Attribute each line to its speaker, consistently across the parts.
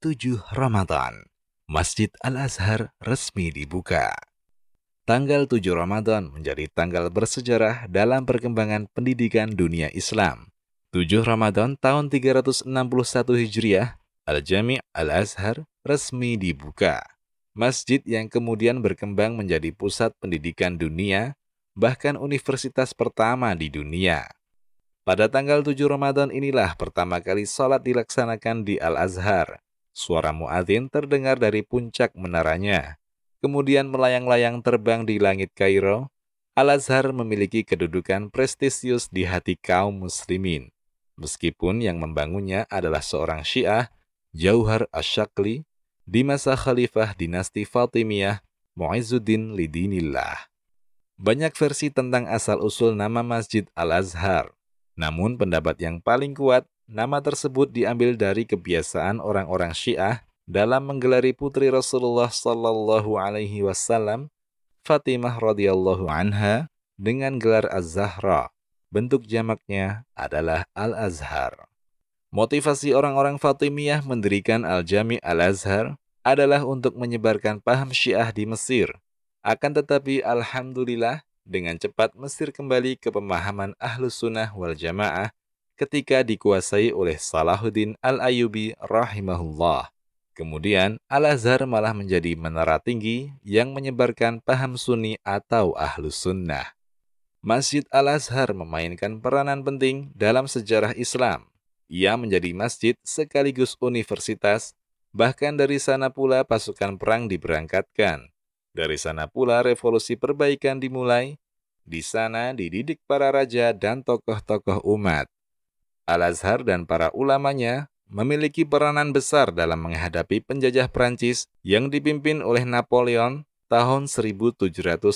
Speaker 1: 7 Ramadan, Masjid Al-Azhar resmi dibuka. Tanggal 7 Ramadan menjadi tanggal bersejarah dalam perkembangan pendidikan dunia Islam. 7 Ramadan tahun 361 Hijriah, Al-Jami' Al-Azhar resmi dibuka. Masjid yang kemudian berkembang menjadi pusat pendidikan dunia, bahkan universitas pertama di dunia. Pada tanggal 7 Ramadan inilah pertama kali sholat dilaksanakan di Al-Azhar, Suara muadzin terdengar dari puncak menaranya. Kemudian melayang-layang terbang di langit Kairo. Al-Azhar memiliki kedudukan prestisius di hati kaum muslimin. Meskipun yang membangunnya adalah seorang syiah, Jauhar Asyakli, di masa khalifah dinasti Fatimiyah, Mu'izzuddin Lidinillah. Banyak versi tentang asal-usul nama Masjid Al-Azhar. Namun pendapat yang paling kuat Nama tersebut diambil dari kebiasaan orang-orang Syiah dalam menggelari putri Rasulullah Sallallahu Alaihi Wasallam, Fatimah radhiyallahu anha, dengan gelar Az-Zahra. Bentuk jamaknya adalah Al-Azhar. Motivasi orang-orang Fatimiyah mendirikan Al-Jami Al-Azhar adalah untuk menyebarkan paham Syiah di Mesir. Akan tetapi, Alhamdulillah, dengan cepat Mesir kembali ke pemahaman Ahlus Sunnah wal Jamaah ketika dikuasai oleh Salahuddin Al-Ayubi rahimahullah. Kemudian, Al-Azhar malah menjadi menara tinggi yang menyebarkan paham sunni atau ahlus sunnah. Masjid Al-Azhar memainkan peranan penting dalam sejarah Islam. Ia menjadi masjid sekaligus universitas, bahkan dari sana pula pasukan perang diberangkatkan. Dari sana pula revolusi perbaikan dimulai. Di sana dididik para raja dan tokoh-tokoh umat. Al-Azhar dan para ulamanya memiliki peranan besar dalam menghadapi penjajah Prancis yang dipimpin oleh Napoleon tahun 1798.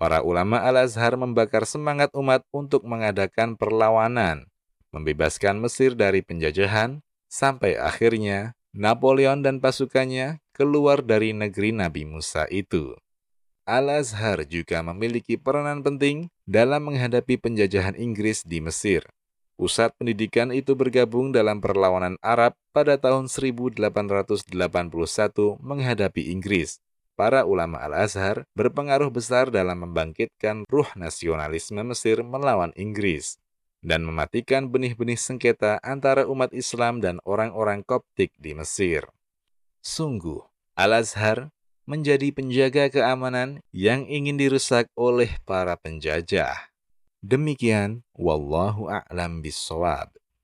Speaker 1: Para ulama Al-Azhar membakar semangat umat untuk mengadakan perlawanan, membebaskan Mesir dari penjajahan, sampai akhirnya Napoleon dan pasukannya keluar dari negeri Nabi Musa itu. Al-Azhar juga memiliki peranan penting dalam menghadapi penjajahan Inggris di Mesir. Pusat pendidikan itu bergabung dalam perlawanan Arab pada tahun 1881 menghadapi Inggris. Para ulama Al-Azhar berpengaruh besar dalam membangkitkan ruh nasionalisme Mesir melawan Inggris dan mematikan benih-benih sengketa antara umat Islam dan orang-orang Koptik di Mesir. Sungguh, Al-Azhar menjadi penjaga keamanan yang ingin dirusak oleh para penjajah. Demikian, wallahu a'lam bisawab.